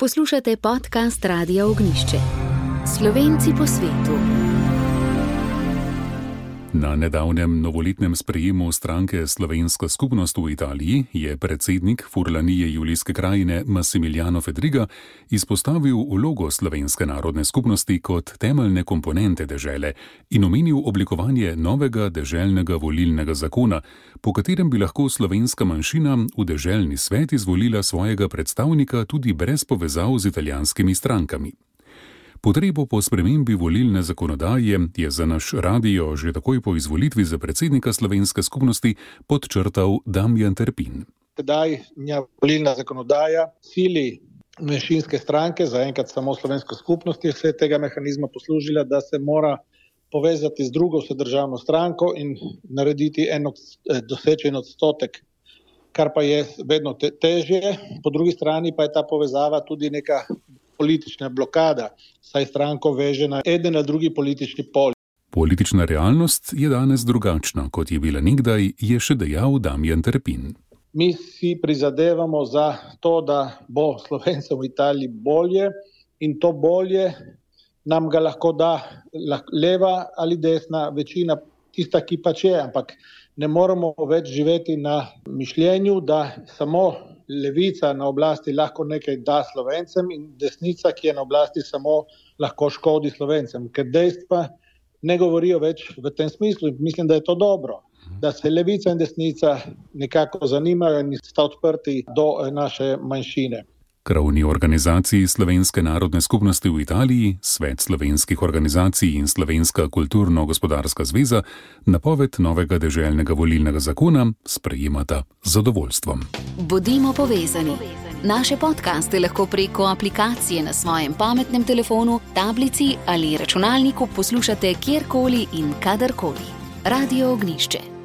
Poslušate podcast Radia Ognišče. Slovenci po svetu. Na nedavnem novoletnem sprejemu stranke Slovenska skupnost v Italiji je predsednik Furlanije Julijske krajine Massimiliano Fedriga izpostavil vlogo slovenske narodne skupnosti kot temeljne komponente dežele in omenil oblikovanje novega deželnega volilnega zakona, po katerem bi lahko slovenska manjšina v deželni svet izvolila svojega predstavnika tudi brez povezav z italijanskimi strankami. Potrebo po spremembi volilne zakonodaje je za naš radio že takoj po izvolitvi za predsednika slovenske skupnosti podčrtal Damjan Terpin. Tedaj nja volilna zakonodaja sili menšinske stranke, zaenkrat samo slovenska skupnost je se tega mehanizma poslužila, da se mora povezati z drugo vsedržavno stranko in narediti eno dosečen odstotek, kar pa je vedno te težje. Po drugi strani pa je ta povezava tudi neka politična blokada, saj stranko veže na eden ali drugi politični pol. Politična realnost je danes drugačna, kot je bila nekdaj, je še dejal Damjan Terpin. Mi si prizadevamo za to, da bo Slovencem v Italiji bolje in to bolje nam ga lahko da leva ali desna večina, tista, ki pač je, ampak ne moremo več živeti na mišljenju, da samo levica na oblasti lahko nekaj da slovencem in desnica, ki je na oblasti, samo lahko škodi slovencem. Ker dejstva ne govorijo več v tem smislu mislim, da je to dobro. Da se levica in desnica nekako zanimajo in sta odprti do naše manjšine. Krovni organizaciji Slovenske narodne skupnosti v Italiji, Svet slovenskih organizacij in Slovenska kulturno-gospodarska zveza napoved novega deželnega volilnega zakona sprejemata z zadovoljstvom. Bodimo povezani. Naše podkaste lahko preko aplikacije na svojem pametnem telefonu, tablici ali računalniku poslušate kjerkoli in kadarkoli. Radio Ognišče.